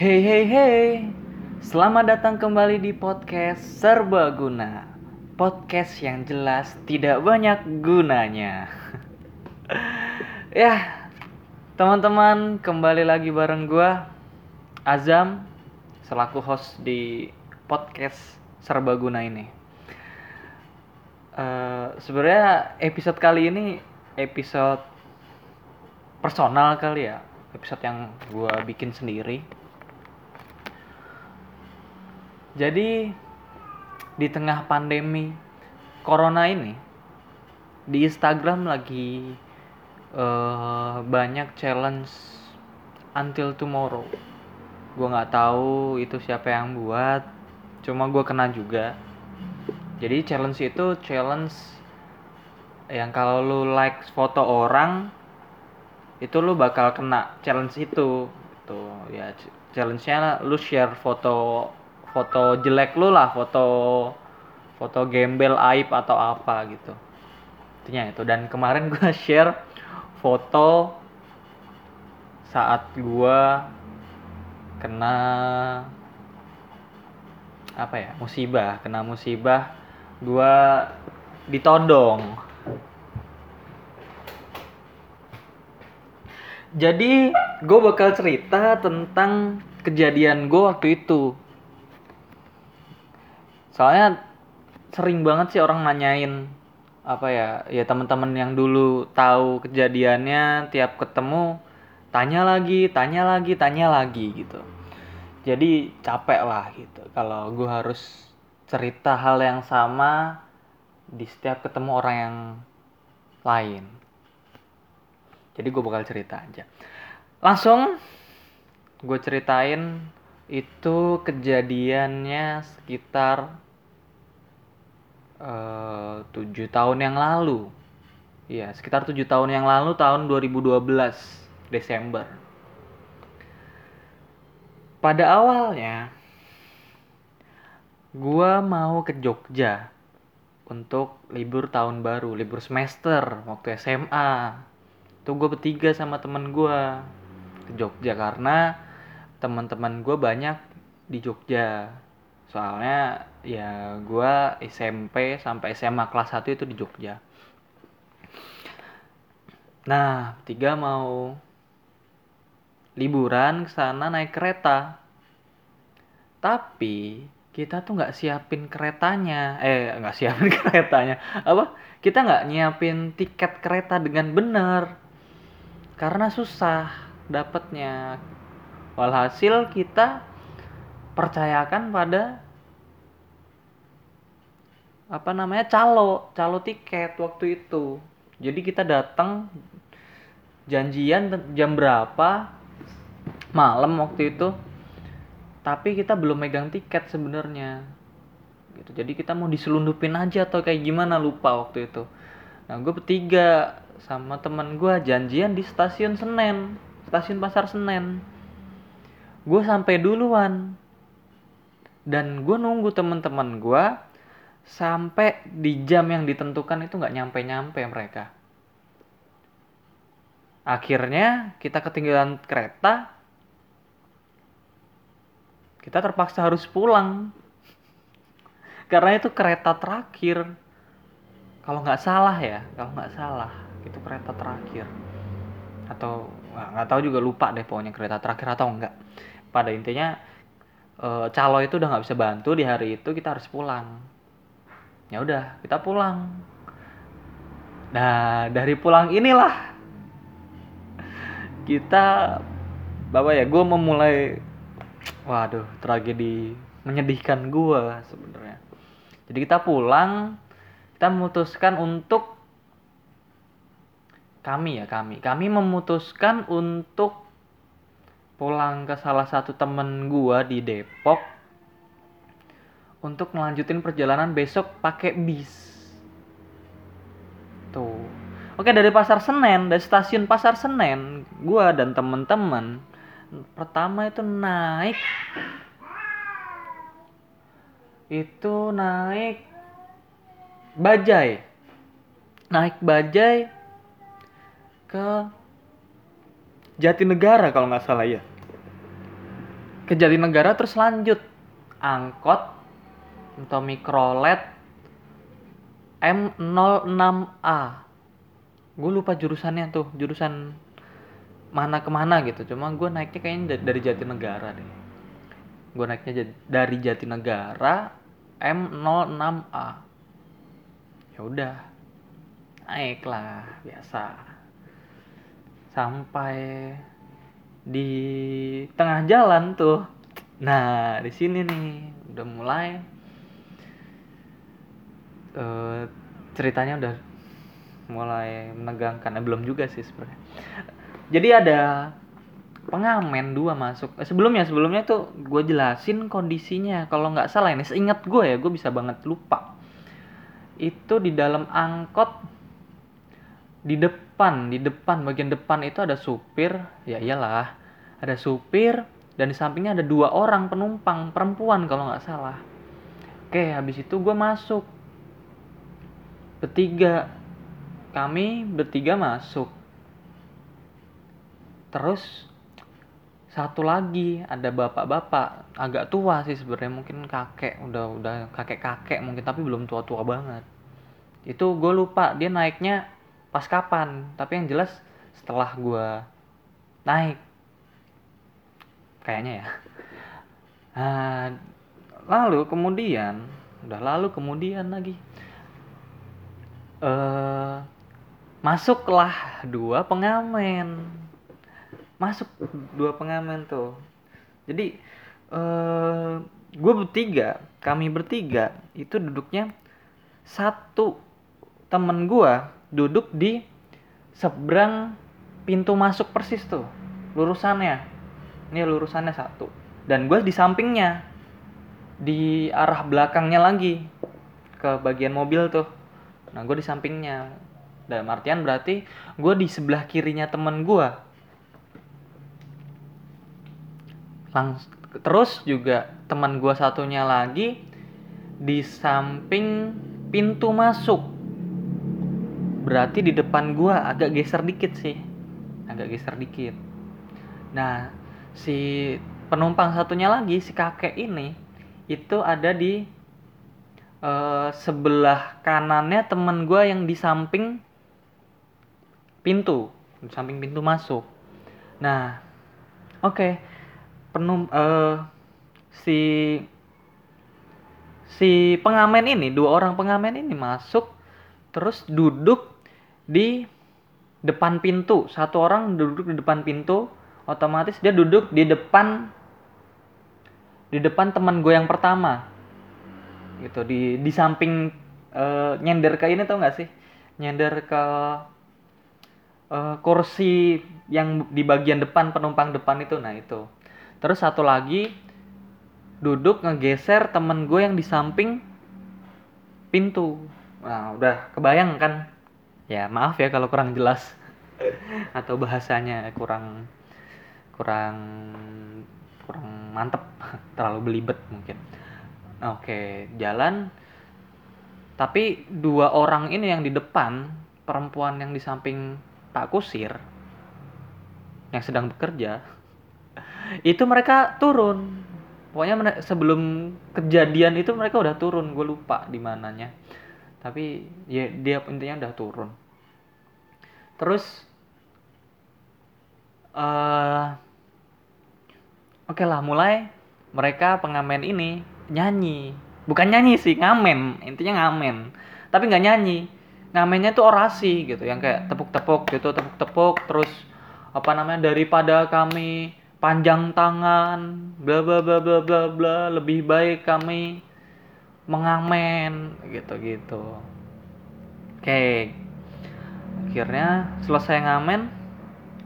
Hey hey hey, selamat datang kembali di podcast Serbaguna Podcast yang jelas tidak banyak gunanya. Ya, teman-teman kembali lagi bareng gua Azam Selaku host di podcast Serbaguna ini. Eh, Sebenarnya episode kali ini episode personal kali ya. Episode yang gua bikin sendiri Jadi di tengah pandemi corona ini di Instagram lagi eh, banyak challenge until tomorrow. Gua nggak tahu itu siapa yang buat, cuma gua kena juga. Jadi challenge itu challenge yang kalau lu like foto orang itu lu bakal kena challenge itu. Tuh ya ch- challenge-nya lu share foto foto jelek lu lah, foto foto gembel aib atau apa gitu. Intinya itu. Dan kemarin gua share foto saat gua kena apa ya musibah. Kena musibah gua ditodong. Jadi gue bakal cerita tentang kejadian gue waktu itu soalnya sering banget sih orang nanyain apa ya ya teman-teman yang dulu tahu kejadiannya tiap ketemu tanya lagi tanya lagi tanya lagi gitu. Jadi capek lah gitu. Kalau gue harus cerita hal yang sama di setiap ketemu orang yang lain. Jadi gue bakal cerita aja. Langsung gue ceritain itu kejadiannya sekitar eh, tujuh tahun yang lalu Iya, sekitar tujuh tahun yang lalu tahun 2012 Desember. Pada awalnya, gua mau ke Jogja untuk libur tahun baru, libur semester waktu SMA. Tuh gue bertiga sama temen gua ke Jogja karena teman-teman gue banyak di Jogja. Soalnya ya gua SMP sampai SMA kelas 1 itu di Jogja. Nah, tiga mau liburan ke sana naik kereta. Tapi kita tuh nggak siapin keretanya, eh nggak siapin keretanya, apa? Kita nggak nyiapin tiket kereta dengan benar karena susah dapatnya. Walhasil kita percayakan pada apa namanya calo calo tiket waktu itu. Jadi kita datang janjian jam berapa malam waktu itu. Tapi kita belum megang tiket sebenarnya. Gitu. Jadi kita mau diselundupin aja atau kayak gimana lupa waktu itu. Nah gue bertiga sama teman gue janjian di stasiun Senen stasiun Pasar Senen gue sampai duluan dan gue nunggu teman-teman gue sampai di jam yang ditentukan itu nggak nyampe-nyampe mereka. Akhirnya kita ketinggalan kereta, kita terpaksa harus pulang karena itu kereta terakhir. Kalau nggak salah ya, kalau nggak salah itu kereta terakhir atau nggak tahu juga lupa deh pokoknya kereta terakhir atau enggak. Pada intinya eh, calo itu udah nggak bisa bantu di hari itu kita harus pulang. Ya udah kita pulang. Nah dari pulang inilah kita bapak ya gue memulai waduh tragedi menyedihkan gue sebenarnya. Jadi kita pulang kita memutuskan untuk kami ya kami. Kami memutuskan untuk pulang ke salah satu temen gua di Depok untuk melanjutin perjalanan besok pakai bis. Tuh. Oke, dari Pasar Senen, dari stasiun Pasar Senen, gua dan temen-temen pertama itu naik itu naik bajai. Naik bajai ke Jatinegara kalau nggak salah ya. ke Jatinegara terus lanjut. Angkot atau mikrolet M06A. Gue lupa jurusannya tuh jurusan mana ke mana gitu. Cuma gue naiknya kayaknya dari Jatinegara deh. Gue naiknya dari Jatinegara M06A. Ya udah naik lah biasa sampai di tengah jalan tuh. Nah di sini nih udah mulai. Uh, ceritanya udah mulai menegangkan. Eh, belum juga sih sebenarnya. Jadi ada pengamen dua masuk. Eh, sebelumnya sebelumnya tuh gue jelasin kondisinya. Kalau nggak salah ini seingat gue ya gue bisa banget lupa. Itu di dalam angkot di depan di depan bagian depan itu ada supir ya iyalah ada supir dan di sampingnya ada dua orang penumpang perempuan kalau nggak salah. Oke habis itu gue masuk. Bertiga kami bertiga masuk. Terus satu lagi ada bapak-bapak agak tua sih sebenarnya mungkin kakek udah udah kakek-kakek mungkin tapi belum tua-tua banget. Itu gue lupa dia naiknya pas kapan. Tapi yang jelas setelah gue naik. Kayaknya ya. Nah, lalu kemudian udah lalu kemudian lagi. Uh, masuklah dua pengamen. Masuk dua pengamen tuh. Jadi uh, gue bertiga kami bertiga itu duduknya satu temen gue duduk di seberang pintu masuk persis tuh lurusannya. Ini lurusannya satu. Dan gue di sampingnya di arah belakangnya lagi ke bagian mobil tuh. Nah gue di sampingnya. Dalam artian berarti gue di sebelah kirinya temen gue Langs terus juga teman gue satunya lagi di samping pintu masuk berarti di depan gue agak geser dikit sih. Agak geser dikit. Nah si penumpang satunya lagi si kakek ini itu ada di uh, sebelah kanannya temen gue yang di samping pintu. Di samping pintu masuk. Nah oke. Okay. penum uh, si si pengamen ini dua orang pengamen ini masuk terus duduk di depan pintu. Satu orang duduk di depan pintu otomatis dia duduk di depan di depan teman gue yang pertama. Gitu di di samping uh, nyender ke ini tau gak sih? Nyender ke uh, kursi yang di bagian depan penumpang depan itu. Nah itu. Terus satu lagi duduk ngegeser temen gue yang di samping pintu. Nah udah kebayang kan ya maaf ya kalau kurang jelas. Atau bahasanya kurang kurang kurang mantep. Terlalu belibet mungkin. Oke jalan. Tapi dua orang ini yang di depan perempuan yang di samping Pak Kusir yang sedang bekerja itu mereka turun. Pokoknya sebelum kejadian itu mereka udah turun. Gue lupa di mananya tapi ya dia intinya udah turun terus uh, Oke lah, mulai mereka pengamen ini nyanyi. Bukan nyanyi sih, ngamen. Intinya ngamen. Tapi nggak nyanyi. Ngamennya tuh orasi gitu, yang kayak tepuk-tepuk gitu, tepuk-tepuk terus apa namanya daripada kami panjang tangan, bla bla bla bla bla bla, lebih baik kami mengamen gitu-gitu. Oke. Akhirnya selesai ngamen,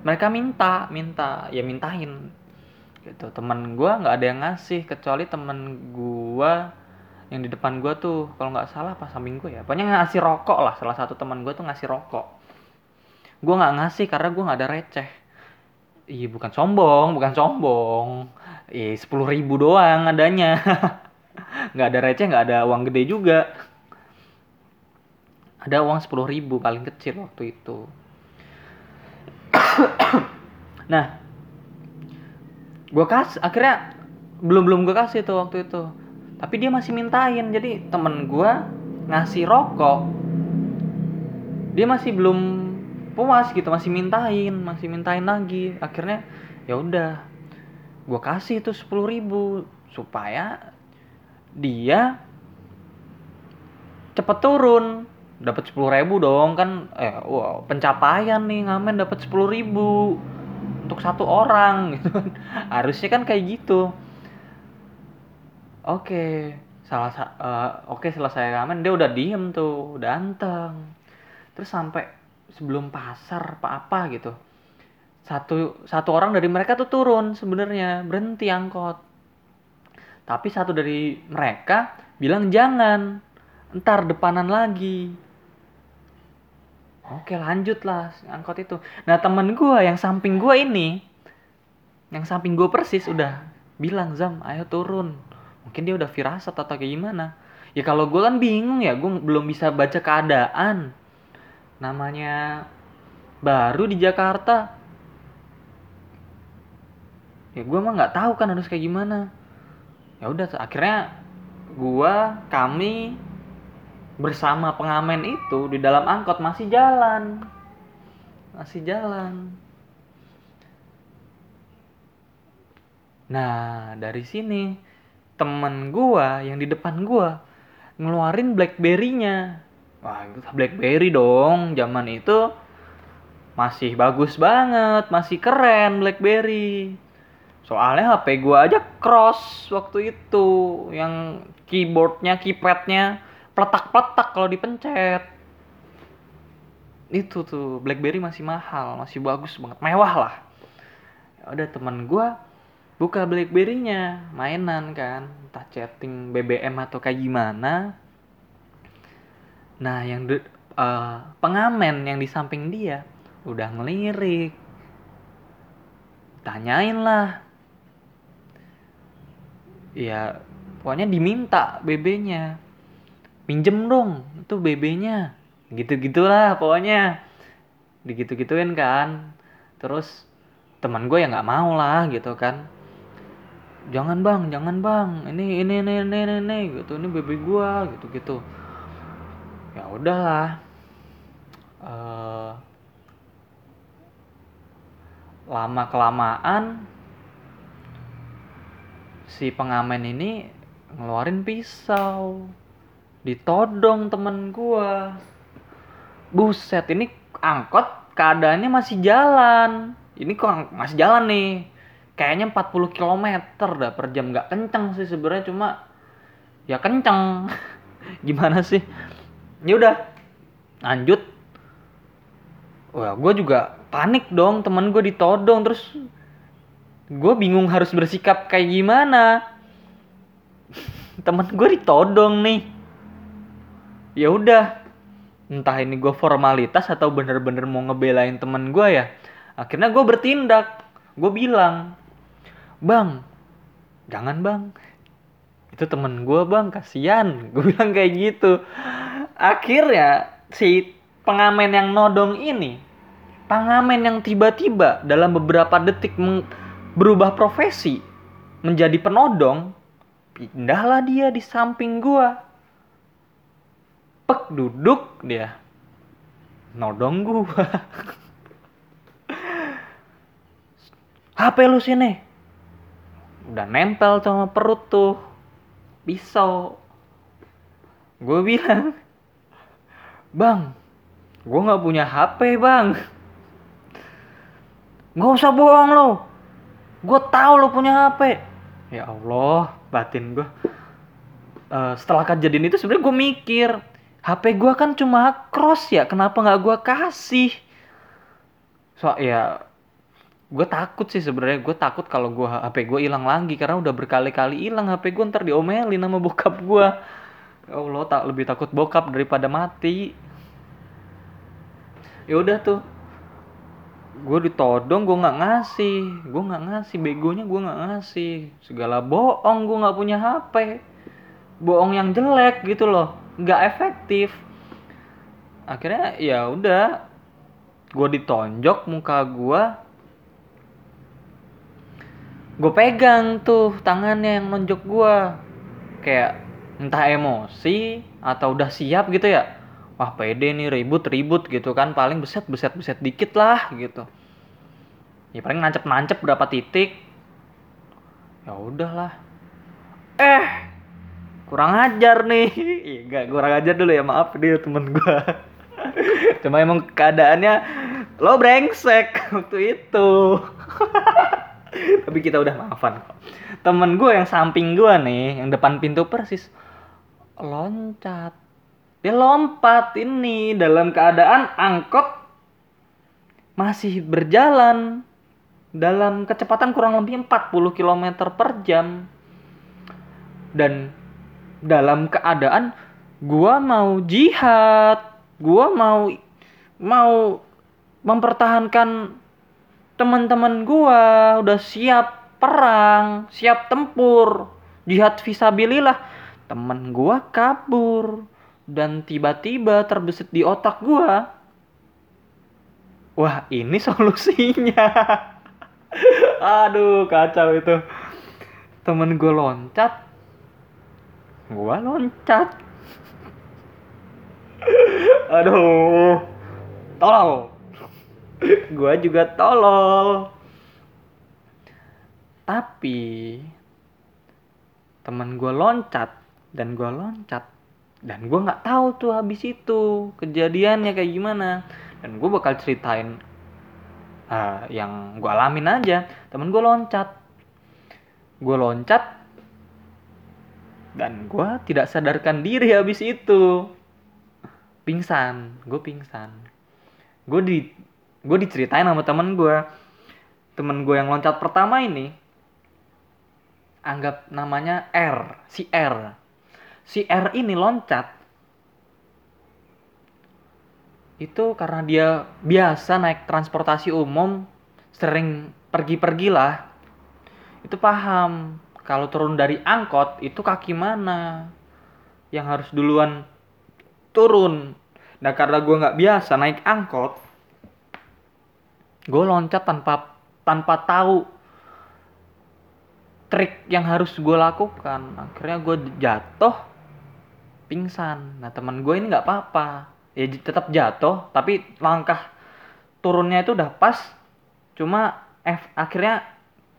mereka minta, minta, ya mintain gitu. Teman gue nggak ada yang ngasih kecuali teman gue yang di depan gue tuh. Kalau nggak salah pas samping gue ya? Pokoknya ngasih rokok lah. Salah satu teman gue tuh ngasih rokok. Gue nggak ngasih karena gue nggak ada receh. Iya bukan sombong bukan sombong. Iya sepuluh ribu doang adanya nggak ada receh nggak ada uang gede juga. Ada uang sepuluh ribu paling kecil waktu itu. Nah gue kas akhirnya belum belum gue kasih tuh waktu itu. Tapi dia masih mintain jadi temen gue ngasih rokok. Dia masih belum puas gitu masih mintain masih mintain lagi. Akhirnya ya udah gue kasih itu sepuluh ribu supaya dia cepet turun. Dapat sepuluh ribu dong kan eh wow pencapaian nih ngamen dapat sepuluh ribu untuk satu orang gitu kan. Harusnya kan kayak gitu. Oke salah uh, oke selesai ngamen dia udah diem tuh udah anteng terus sampai sebelum pasar apa apa gitu satu satu orang dari mereka tuh turun sebenarnya berhenti angkot tapi satu dari mereka bilang jangan ntar depanan lagi Oke lanjut lah angkot itu. Nah temen gue yang samping gue ini, yang samping gue persis udah bilang Zam, ayo turun. Mungkin dia udah firasat atau kayak gimana. Ya kalau gue kan bingung ya, gue belum bisa baca keadaan. Namanya baru di Jakarta. Ya gue mah nggak tahu kan harus kayak gimana. Ya udah akhirnya gue, kami bersama pengamen itu di dalam angkot masih jalan. Masih jalan. Nah dari sini temen gua yang di depan gua ngeluarin blackberry-nya. Wah blackberry dong. Zaman itu masih bagus banget masih keren blackberry soalnya HP gua aja cross waktu itu. Yang keyboardnya keypadnya peletak-peletak kalau dipencet. Itu tuh BlackBerry masih mahal masih bagus banget. Mewah lah. Udah teman gue buka BlackBerry-nya mainan kan entah chatting BBM atau kayak gimana. Nah yang de, uh, pengamen yang di samping dia udah ngelirik. Tanyain lah ya pokoknya diminta BB-nya minjem dong itu BB-nya gitu gitulah pokoknya. Digitu gituin kan. Terus teman gue ya nggak mau lah gitu kan. Jangan bang jangan bang. Ini ini ini ini ini, ini. Gitu ini BB gue gitu gitu ya udahlah. Uh, lama kelamaan si pengamen ini ngeluarin pisau ditodong temen gua. Buset ini angkot keadaannya masih jalan. Ini kok masih jalan nih. Kayaknya 40 km dah per jam. Nggak kenceng sih sebenarnya cuma ya kenceng. Gimana sih? Ya udah lanjut. Wah gue juga panik dong. Temen gue ditodong terus gue bingung harus bersikap kayak gimana. Temen gue ditodong nih. Ya udah entah ini gue formalitas atau bener-bener mau ngebelain temen gue ya akhirnya gue bertindak. Gue bilang bang jangan bang. Itu temen gue bang. Kasihan. Gue bilang kayak gitu. Akhirnya si pengamen yang nodong ini pengamen yang tiba-tiba dalam beberapa detik berubah profesi menjadi penodong pindahlah dia di samping gue pek duduk dia. Nodong gua. HP lu sini. Udah nempel sama perut tuh. Pisau. Gue bilang bang gue nggak punya HP bang. Nggak usah bohong lo gue tahu lo punya HP ya Allah batin gue uh, setelah kejadian itu sebenarnya gue mikir HP gue kan cuma cross ya kenapa nggak gue kasih? So ya gue takut sih sebenarnya. Gue takut kalau gue HP gue hilang lagi karena udah berkali-kali hilang HP gue ntar diomelin sama bokap gue ya Allah tak lebih takut bokap daripada mati. Ya udah tuh gue ditodong gue nggak ngasih. Gue nggak ngasih begonya gue nggak ngasih. Segala bohong gue nggak punya HP bohong yang jelek gitu loh. Nggak efektif. Akhirnya ya udah. Gue ditonjok muka gue gue pegang tuh tangannya yang nonjok gue kayak entah emosi atau udah siap gitu ya wah pede nih ribut ribut gitu kan. Paling beset beset beset dikit lah gitu. Ya paling nancep nancep berapa titik. Ya udahlah. Eh kurang ajar nih. Ih, Enggak kurang ajar dulu ya maaf dia temen gue cuma emang keadaannya lo brengsek waktu itu. Tapi kita udah maafan kok. Temen gue yang samping gue nih yang depan pintu persis loncat dia lompat ini dalam keadaan angkot masih berjalan dalam kecepatan kurang lebih 40 km per jam. Dan dalam keadaan gua mau jihad gua mau mau mempertahankan teman-teman gua udah siap perang siap tempur jihad visabilillah temen gua kabur dan tiba-tiba terbesit di otak gua. Wah ini solusinya. Aduh kacau itu. Temen gue loncat. Gua loncat. Aduh. Tolol. Gua juga tolol. Tapi temen gue loncat dan gue loncat dan gue nggak tahu tuh habis itu kejadiannya kayak gimana. Dan gue bakal ceritain uh, yang gue alamin aja. Temen gue loncat. Gue loncat. Dan gue tidak sadarkan diri habis itu. Pingsan. Gue pingsan. Gue di gue diceritain sama temen gue temen gue yang loncat pertama ini anggap namanya R si R si R ini loncat itu karena dia biasa naik transportasi umum sering pergi-pergi lah. Itu paham. Kalau turun dari angkot itu kaki mana yang harus duluan turun? Nah karena gue nggak biasa naik angkot gue loncat tanpa tanpa tahu trik yang harus gue lakukan. Akhirnya gue jatuh pingsan. Nah teman gue ini nggak apa-apa. Ya tetap jatuh tapi langkah turunnya itu udah pas. Cuma F, akhirnya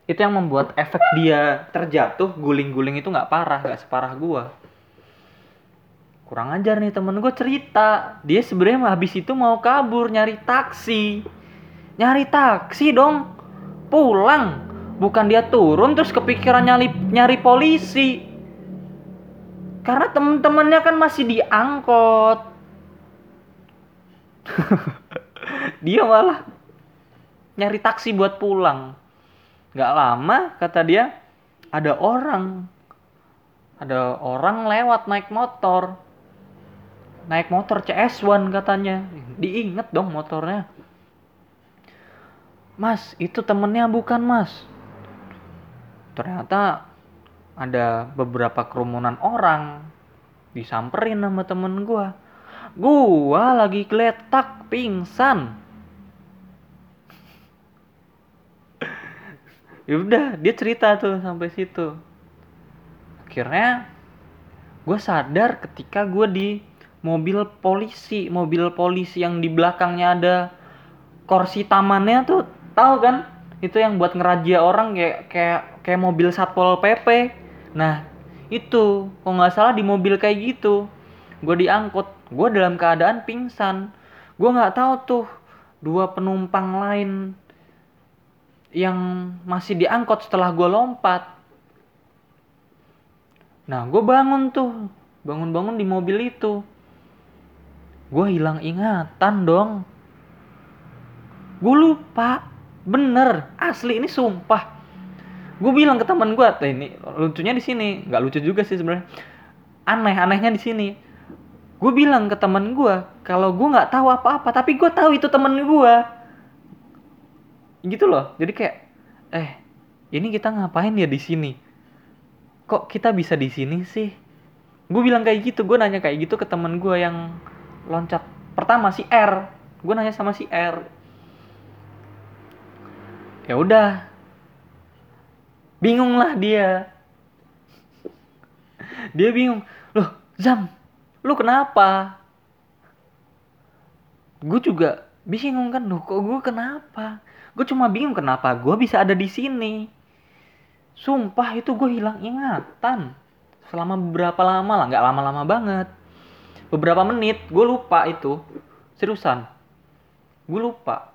itu yang membuat efek dia terjatuh guling-guling itu nggak parah nggak separah gue kurang ajar nih temen gue cerita. Dia sebenarnya habis itu mau kabur nyari taksi. Nyari taksi dong. Pulang. Bukan dia turun terus kepikiran nyari nyari polisi karena temen-temennya kan masih diangkot. dia malah nyari taksi buat pulang. Gak lama kata dia ada orang. Ada orang lewat naik motor. Naik motor CS1 katanya. Diinget dong motornya. Mas itu temennya bukan mas. Ternyata ada beberapa kerumunan orang disamperin sama temen gue gue lagi geletak pingsan. Ya udah dia cerita tuh sampai situ. Akhirnya gue sadar ketika gue di mobil polisi. Mobil polisi yang di belakangnya ada kursi tamannya tuh tahu kan? Itu yang buat ngerajia orang kayak kayak kayak mobil satpol pp Nah, itu kok nggak salah di mobil kayak gitu. Gue diangkut, gue dalam keadaan pingsan. Gue nggak tahu tuh dua penumpang lain yang masih diangkut setelah gue lompat. Nah, gue bangun tuh, bangun-bangun di mobil itu. Gue hilang ingatan dong. Gue lupa, bener, asli ini sumpah gue bilang ke teman gue ini lucunya di sini. Nggak lucu juga sih sebenarnya. Aneh anehnya di sini. Gue bilang ke teman gue kalau gue nggak tahu apa-apa tapi gue tahu itu temen gue gitu loh. Jadi kayak eh ini kita ngapain ya di sini? Kok kita bisa di sini sih? Gue bilang kayak gitu. Gue nanya kayak gitu ke temen gue yang loncat. Pertama si R. Gue nanya sama si R. Ya udah bingung lah dia. Dia bingung loh Zam lu kenapa? Gue juga bingung kan loh kok gue kenapa? Gue cuma bingung kenapa gue bisa ada di sini? Sumpah itu gue hilang ingatan. Selama beberapa lama lah nggak lama-lama banget. Beberapa menit gue lupa itu. Seriusan. Gue lupa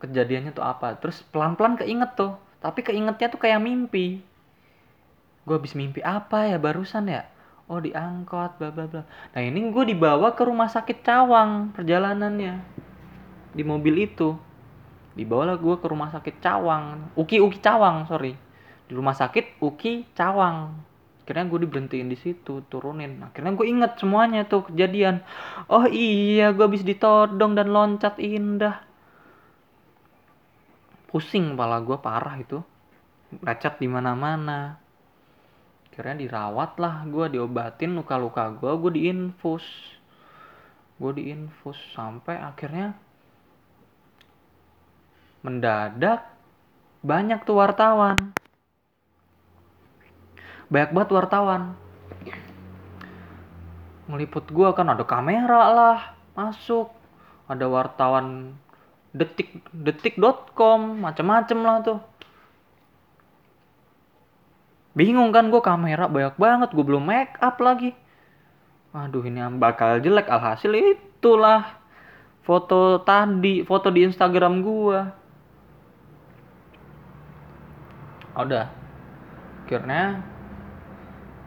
kejadiannya tuh apa. Terus pelan-pelan keinget tuh tapi keingetnya tuh kayak mimpi. Gue habis mimpi apa ya barusan ya? Oh diangkot bla bla bla. Nah ini gue dibawa ke rumah sakit Cawang perjalanannya. Di mobil itu. Dibawalah gue ke rumah sakit Cawang. Uki Uki Cawang sorry. Di rumah sakit Uki Cawang. Akhirnya gue diberhentiin di situ turunin. Akhirnya gue inget semuanya tuh kejadian. Oh iya gue habis ditodong dan loncat indah pusing kepala gue parah itu. Lecet di mana-mana. Akhirnya dirawat lah gue diobatin luka-luka gue gue diinfus. Gue diinfus sampai akhirnya mendadak banyak tuh wartawan. Banyak banget wartawan. Meliput gue kan ada kamera lah masuk ada wartawan detik detik.com macem-macem lah tuh. Bingung kan gue kamera banyak banget gue belum make up lagi. Aduh ini bakal jelek alhasil itulah foto tadi foto di Instagram gue udah. Akhirnya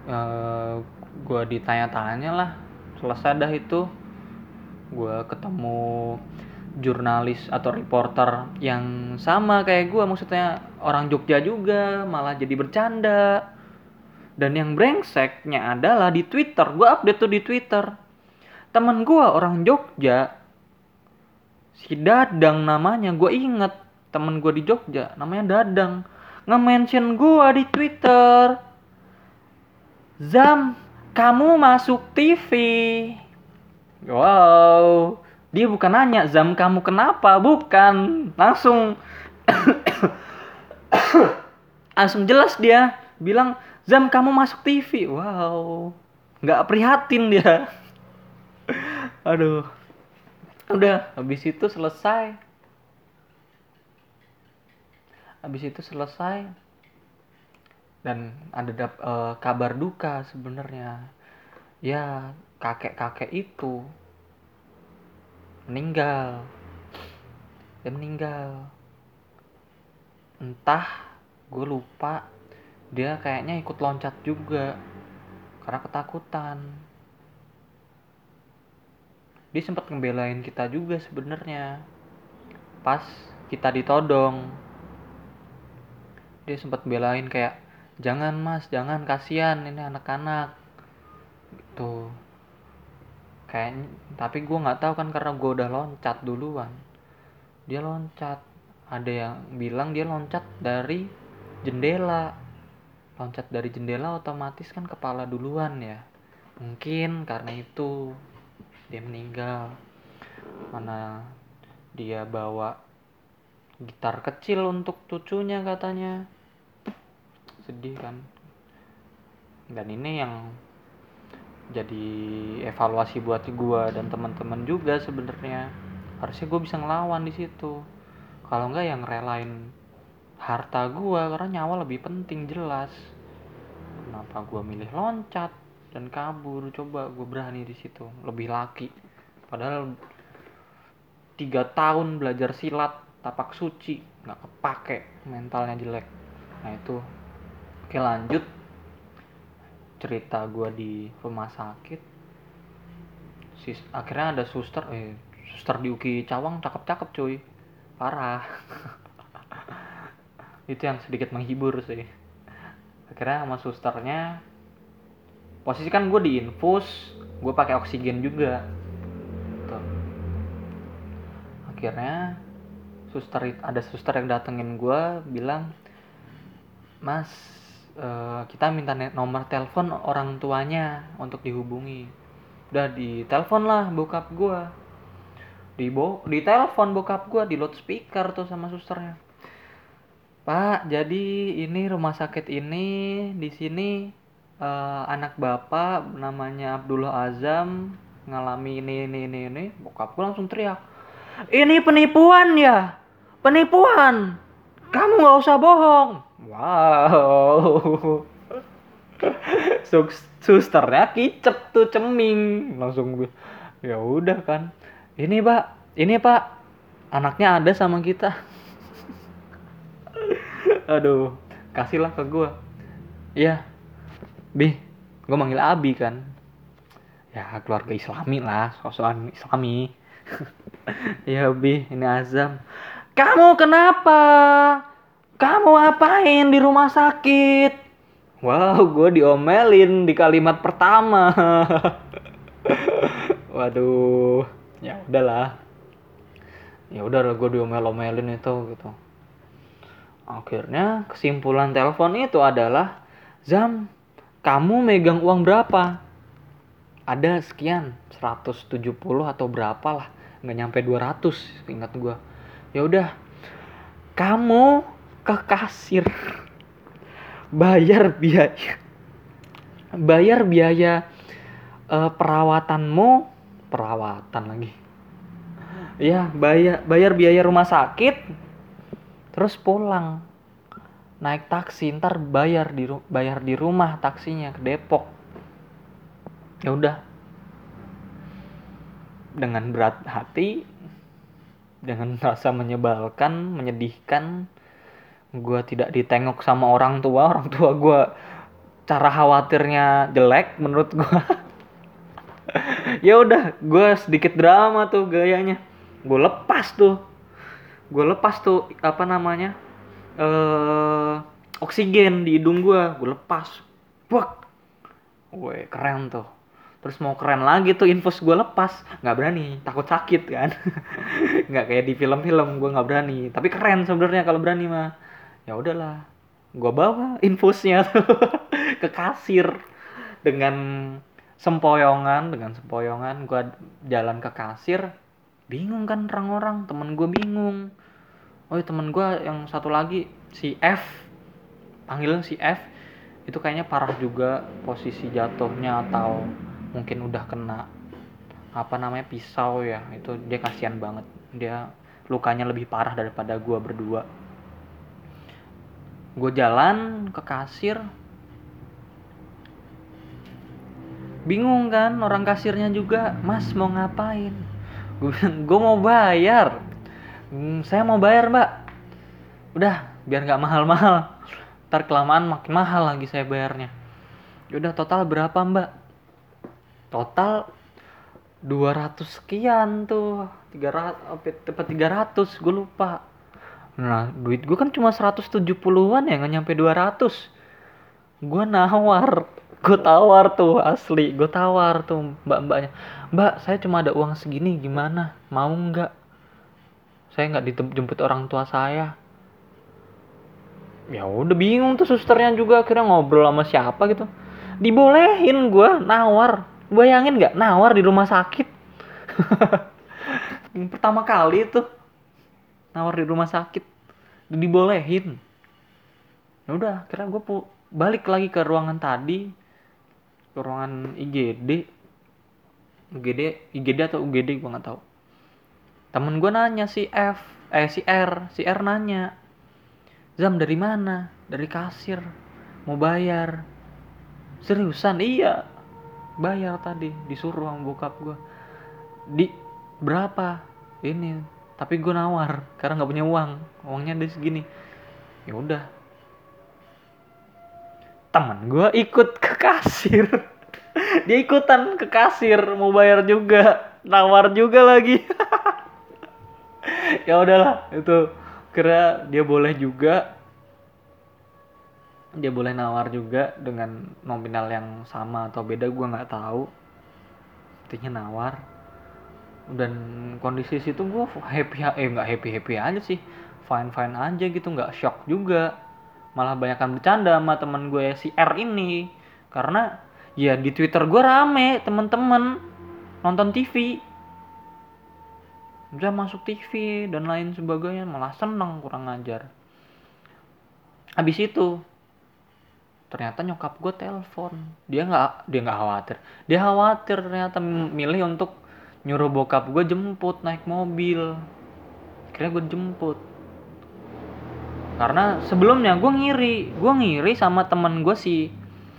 uh, gue ditanya-tanya lah. Selesai dah itu. Gue ketemu jurnalis atau reporter yang sama kayak gue maksudnya orang Jogja juga malah jadi bercanda. Dan yang brengseknya adalah di Twitter. Gue update tuh di Twitter. Teman gue orang Jogja si Dadang namanya gue inget temen gue di Jogja namanya Dadang. Nge-mention gue di Twitter. Zam kamu masuk TV wow dia bukan nanya zam kamu kenapa? Bukan. Langsung langsung jelas dia bilang zam kamu masuk TV wow. Nggak prihatin dia. Aduh. Udah. Habis itu selesai. Habis itu selesai. Dan ada dap, uh, kabar duka sebenarnya. Ya kakek kakek itu meninggal. Dia meninggal. Entah gue lupa. Dia kayaknya ikut loncat juga karena ketakutan. Dia sempat ngebelain kita juga sebenarnya. Pas kita ditodong. Dia sempat belain kayak jangan mas jangan kasihan ini anak-anak. Gitu kayak tapi gue nggak tahu kan karena gue udah loncat duluan. Dia loncat. Ada yang bilang dia loncat dari jendela. Loncat dari jendela otomatis kan kepala duluan ya. Mungkin karena itu dia meninggal. Mana dia bawa gitar kecil untuk cucunya katanya. Sedih kan. Dan ini yang jadi evaluasi buat gue dan teman-teman juga sebenarnya. Harusnya gue bisa ngelawan di situ. Kalau enggak yang relain harta gue karena nyawa lebih penting jelas. Kenapa gue milih loncat dan kabur? Coba gue berani di situ lebih laki. Padahal tiga tahun belajar silat tapak suci nggak kepake mentalnya jelek. Nah itu. Oke lanjut cerita gue di rumah sakit sis akhirnya ada suster eh suster di Uki Cawang cakep-cakep cuy. Parah. Itu yang sedikit menghibur sih. Akhirnya sama susternya posisi kan gue di infus gue pakai oksigen juga. Tuh. akhirnya suster ada suster yang datengin gue bilang mas uh, kita minta nomor telepon orang tuanya untuk dihubungi udah di telepon lah bokap gue di bo di telepon bokap gue di loudspeaker tuh sama susternya Pak, jadi ini rumah sakit ini di sini eh, anak bapak namanya Abdullah Azam ngalami ini ini ini ini. Bokap gue langsung teriak, ini penipuan ya, penipuan. Kamu nggak usah bohong. Wow. Sus- Susternya kicep tuh ceming langsung gue. Ya udah kan. Ini pak, ini pak, anaknya ada sama kita. Aduh, kasihlah ke gue. Iya, Bi, gue manggil Abi kan. Ya keluarga Islami lah, sosokan Islami. Iya Bi, ini Azam. Kamu kenapa? Kamu apain di rumah sakit? Wow, gue diomelin di kalimat pertama. Waduh, ya udahlah. Ya udah gue diomel-omelin itu gitu. Akhirnya kesimpulan telepon itu adalah Zam, kamu megang uang berapa? Ada sekian, 170 atau berapa lah, nggak nyampe 200, ingat gua. Ya udah, kamu ke kasir, bayar biaya, bayar biaya eh, perawatanmu, perawatan lagi. Ya, bayar bayar biaya rumah sakit, terus pulang. Naik taksi ntar bayar di bayar di rumah taksinya ke Depok. Ya udah. Dengan berat hati dengan rasa menyebalkan menyedihkan gua tidak ditengok sama orang tua. Orang tua gua cara khawatirnya jelek menurut gua. Ya udah gua sedikit drama tuh gayanya. Gue lepas tuh. Gue lepas tuh apa namanya eh oksigen di hidung gue gue lepas. Buak. Gue keren tuh. Terus mau keren lagi tuh infus gue lepas. Nggak berani. Takut sakit kan. Nggak kayak di film-film. Gue nggak berani. Tapi keren sebenarnya kalau berani mah ya udahlah gue bawa infusnya ke kasir dengan sempoyongan dengan sempoyongan gue jalan ke kasir. Bingung kan orang-orang temen gue bingung. Oh temen gue yang satu lagi si F panggilnya si F itu kayaknya parah juga posisi jatuhnya atau mungkin udah kena apa namanya pisau ya. Itu dia kasihan banget. Dia lukanya lebih parah daripada gue berdua gue jalan ke kasir. Bingung kan orang kasirnya juga mas mau ngapain? Gue bilang gue mau bayar. "Hmm, saya mau bayar mbak. Udah biar nggak mahal-mahal. Ntar kelamaan makin mahal lagi saya bayarnya. Udah total berapa mbak? Total 200 sekian tuh 300 apa tepat 300 gue lupa nah duit gue kan cuma 170-an ya nggak nyampe 200 gue nawar. Gue tawar tuh asli. Gue tawar tuh mbak-mbaknya. Mbak saya cuma ada uang segini gimana? Mau nggak? Saya nggak dijemput orang tua saya. Ya udah bingung tuh susternya juga akhirnya ngobrol sama siapa gitu. Dibolehin gue nawar. Bayangin nggak? Nawar di rumah sakit. Pertama kali tuh nawar di rumah sakit. Dibolehin. Ya udah akhirnya gue balik lagi ke ruangan tadi. Ke ruangan IGD UGD IGD atau UGD gue nggak tahu. Temen gue nanya si F eh si R si R nanya Zam dari mana? Dari kasir. Mau bayar? Seriusan? Iya. Bayar tadi. Disuruh sama bokap gue di berapa? Ini tapi gue nawar karena nggak punya uang. Uangnya ada segini. Ya udah. Teman gue ikut ke kasir. Dia ikutan ke kasir mau bayar juga. Nawar juga lagi. Ya udahlah itu. Kira dia boleh juga. Dia boleh nawar juga dengan nominal yang sama atau beda gue nggak tahu. Intinya nawar dan kondisi situ gue happy eh nggak happy happy aja sih. Fine fine aja gitu nggak shock juga. Malah banyakkan bercanda sama temen gue si R ini. Karena ya di Twitter gue rame temen-temen nonton TV bisa masuk TV dan lain sebagainya malah seneng kurang ajar. Habis itu ternyata nyokap gue telepon. Dia nggak dia nggak khawatir. Dia khawatir ternyata milih untuk nyuruh bokap gue jemput naik mobil. Akhirnya gue jemput karena sebelumnya gue ngiri gue ngiri sama temen gue si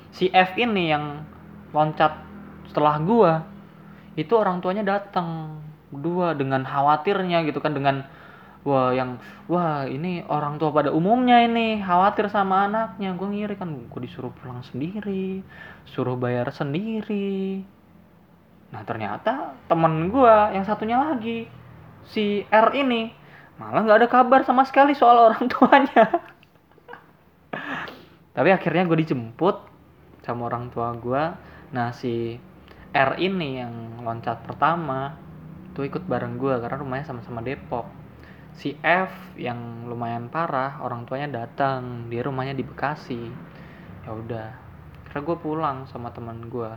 si F ini yang loncat setelah gue itu orang tuanya datang dua dengan khawatirnya gitu kan dengan wah yang wah ini orang tua pada umumnya ini khawatir sama anaknya. Gue ngiri kan gue disuruh pulang sendiri suruh bayar sendiri nah ternyata temen gue yang satunya lagi si R ini malah nggak ada kabar sama sekali soal orang tuanya. Tapi akhirnya gue dijemput sama orang tua gue nah si R ini yang loncat pertama tuh ikut bareng gue karena rumahnya sama-sama Depok. Si F yang lumayan parah orang tuanya datang dia rumahnya di Bekasi. Ya udah karena gue pulang sama teman gue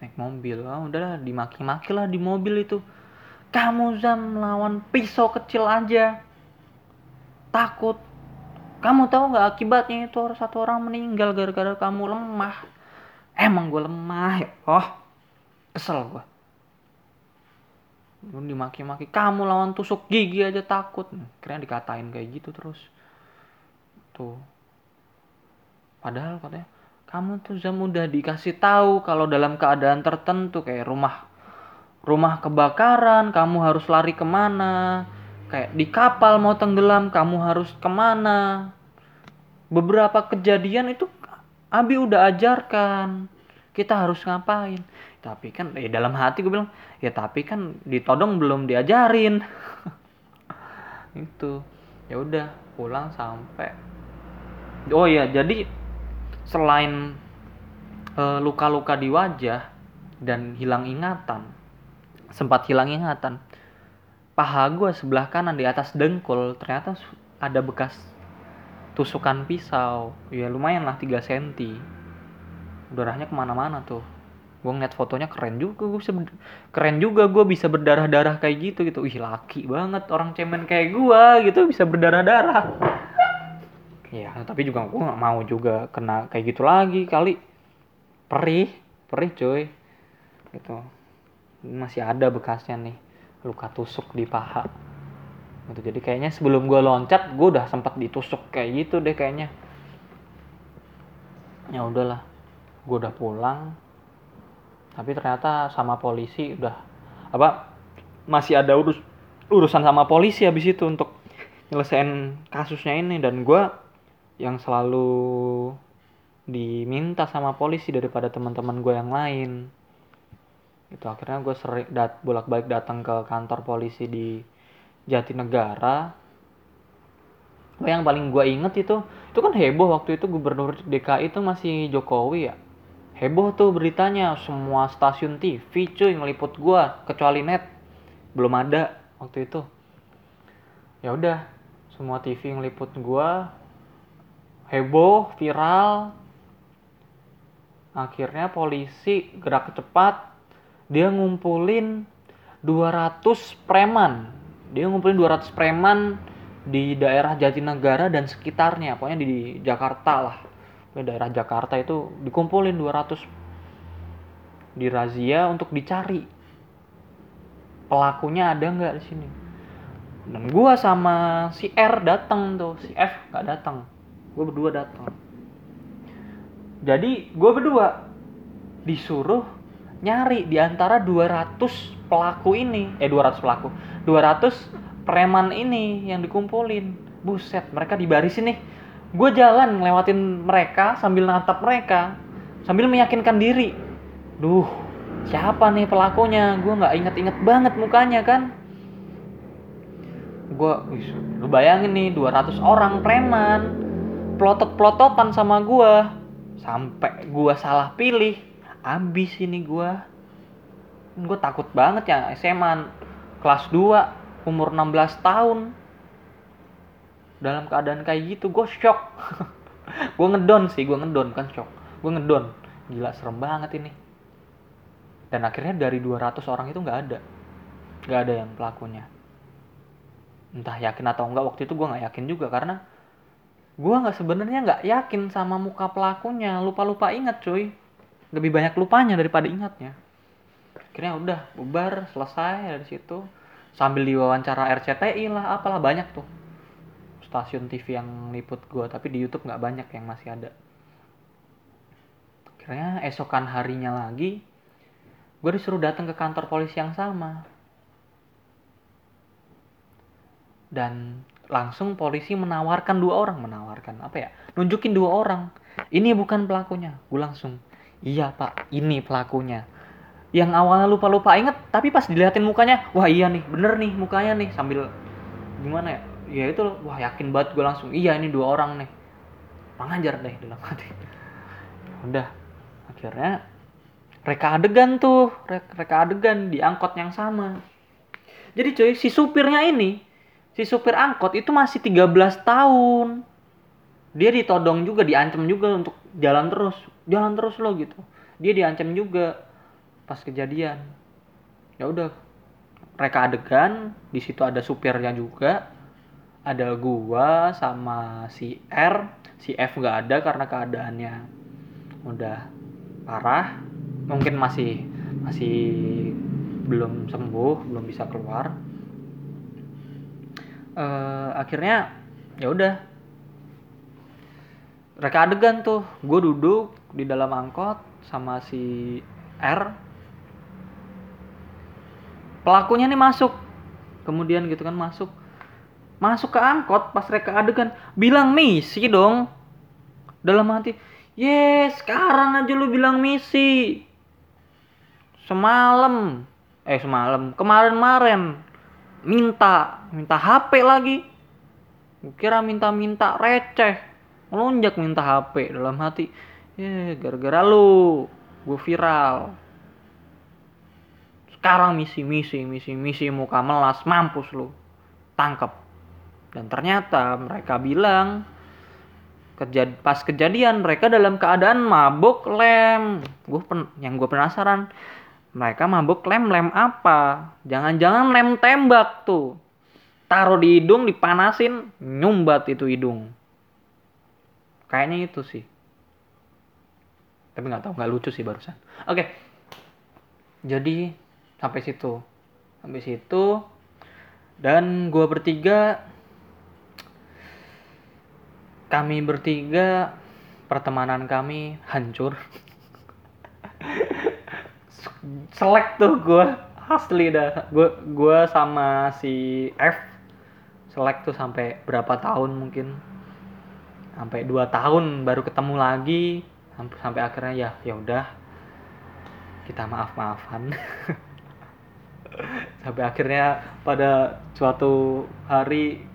naik mobil. Ah udahlah dimaki-maki lah di mobil itu. Kamu Zam melawan pisau kecil aja. Takut. Kamu tahu nggak akibatnya itu? Satu orang meninggal gara-gara kamu lemah. Emang gue lemah oh kesel gue lu dimaki-maki. Kamu lawan tusuk gigi aja takut. Kira dikatain kayak gitu terus. Tuh. Padahal katanya kamu tuh Zam udah dikasih tahu kalau dalam keadaan tertentu kayak rumah rumah kebakaran kamu harus lari ke mana. Kayak di kapal mau tenggelam kamu harus ke mana. Beberapa kejadian itu Abi udah ajarkan. Kita harus ngapain? Tapi kan eh dalam hati gue bilang ya tapi kan ditodong belum diajarin. Itu ya udah pulang sampai. Oh ya jadi selain luka luka-luka di wajah dan hilang ingatan sempat hilang ingatan paha gue sebelah kanan di atas dengkul ternyata ada bekas tusukan pisau. Ya lumayan lah 3 cm darahnya ke mana-mana tuh. Gue ngeliat fotonya keren juga gue bisa keren juga gue bisa berdarah darah kayak gitu gitu. Ih laki banget orang cemen kayak gue gitu bisa berdarah darah ya tapi juga gue nggak mau juga kena kayak gitu lagi kali. Perih perih coy. Gitu. Masih ada bekasnya nih luka tusuk di paha. Gitu jadi kayaknya sebelum gue loncat gue udah sempat ditusuk kayak gitu deh kayaknya. Ya udahlah gue udah pulang. Tapi ternyata sama polisi udah apa masih ada urus urusan sama polisi habis itu untuk nyelesain kasusnya ini. Dan gue yang selalu diminta sama polisi daripada teman-teman gue yang lain. Itu akhirnya gue sering dat bolak-balik datang ke kantor polisi di Jatinegara. Yang paling gue inget itu itu kan heboh waktu itu gubernur DKI itu masih Jokowi ya. Heboh tuh beritanya semua stasiun TV cuy ngeliput gua kecuali net. Belum ada waktu itu. Ya udah semua TV ngeliput gua heboh viral. Akhirnya polisi gerak cepat. Dia ngumpulin 200 preman. Dia ngumpulin 200 preman di daerah Jatinegara dan sekitarnya. Pokoknya di Jakarta lah. Daerah Jakarta itu dikumpulin 200 di razia untuk dicari. Pelakunya ada nggak di sini? Dan gua sama si R datang tuh si F nggak datang gue berdua datang. Jadi gue berdua disuruh nyari di antara 200 pelaku ini. Eh 200 pelaku. 200 preman ini yang dikumpulin. Buset mereka dibarisin nih. Gue jalan ngelewatin mereka sambil natap mereka sambil meyakinkan diri. Duh siapa nih pelakunya? Gue nggak inget-inget banget mukanya kan? Gue lu bayangin nih 200 orang preman plotot-plototan sama gue sampai gue salah pilih abis ini gue gue takut banget ya SMA kelas 2 umur 16 tahun. Dalam keadaan kayak gitu gue shock. Gue ngedon sih gue ngedon kan shock. Gue ngedon. Gila serem banget ini. Dan akhirnya dari 200 orang itu nggak ada. Nggak ada yang pelakunya. Entah yakin atau enggak waktu itu gue nggak yakin juga karena gua nggak sebenarnya nggak yakin sama muka pelakunya. Lupa-lupa ingat cuy. Lebih banyak lupanya daripada ingatnya. Akhirnya udah bubar selesai dari situ. Sambil diwawancara RCTI lah apalah banyak tuh. Stasiun TV yang liput gua tapi di YouTube nggak banyak yang masih ada. Akhirnya esokan harinya lagi gue disuruh datang ke kantor polisi yang sama. Dan langsung polisi menawarkan dua orang menawarkan apa ya nunjukin dua orang. Ini bukan pelakunya. Gue langsung iya pak ini pelakunya. Yang awalnya lupa lupa inget tapi pas dilihatin mukanya wah iya nih bener nih mukanya nih sambil gimana ya? Ya itu wah yakin banget gue langsung iya ini dua orang nih. Pengajar deh dalam hati. Udah akhirnya reka adegan tuh reka adegan di angkot yang sama. Jadi cuy si supirnya ini si supir angkot itu masih 13 tahun. Dia ditodong juga diancam juga untuk jalan terus. Jalan terus lo gitu. Dia diancam juga pas kejadian. Ya udah. Mereka adegan di situ ada supirnya juga. Ada gua sama si R. Si F nggak ada karena keadaannya udah parah. Mungkin masih masih belum sembuh belum bisa keluar uh, akhirnya ya udah. Mereka adegan tuh gue duduk di dalam angkot sama si R. Pelakunya nih masuk. Kemudian gitu kan masuk. Masuk ke angkot pas mereka adegan bilang misi dong. Dalam hati yes sekarang aja lu bilang misi. Semalam. Eh semalam. Kemarin-marin minta minta HP lagi. Kira minta-minta receh. Melonjak minta HP dalam hati. Ya gara-gara lu gue viral. Sekarang misi misi misi misi muka melas mampus lu. Tangkap dan ternyata mereka bilang kejad pas kejadian mereka dalam keadaan mabuk lem. Gue yang gue penasaran mereka mabuk lem lem apa? Jangan-jangan lem tembak tuh. Taruh di hidung dipanasin nyumbat itu hidung. Kayaknya itu sih. Tapi nggak tahu nggak lucu sih barusan. Oke. Jadi sampai situ. Sampai situ. Dan gua bertiga kami bertiga pertemanan kami hancur selek tuh gue asli dah. Gue gue sama si F selek tuh sampai berapa tahun mungkin. Sampai dua tahun baru ketemu lagi. Sampai akhirnya ya ya udah. Kita maaf maafan sampai akhirnya pada suatu hari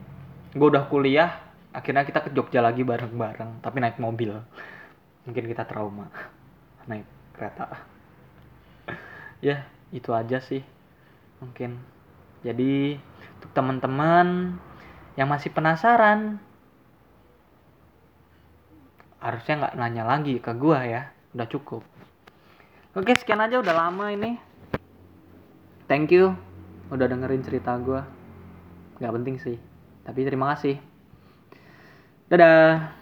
gue udah kuliah akhirnya kita ke Jogja lagi bareng bareng tapi naik mobil. Mungkin kita trauma naik kereta ya itu aja sih mungkin. Jadi untuk teman-teman yang masih penasaran harusnya nggak nanya lagi ke gua ya udah cukup. Oke sekian aja udah lama ini. Thank you udah dengerin cerita gua. Nggak penting sih tapi terima kasih. Dadah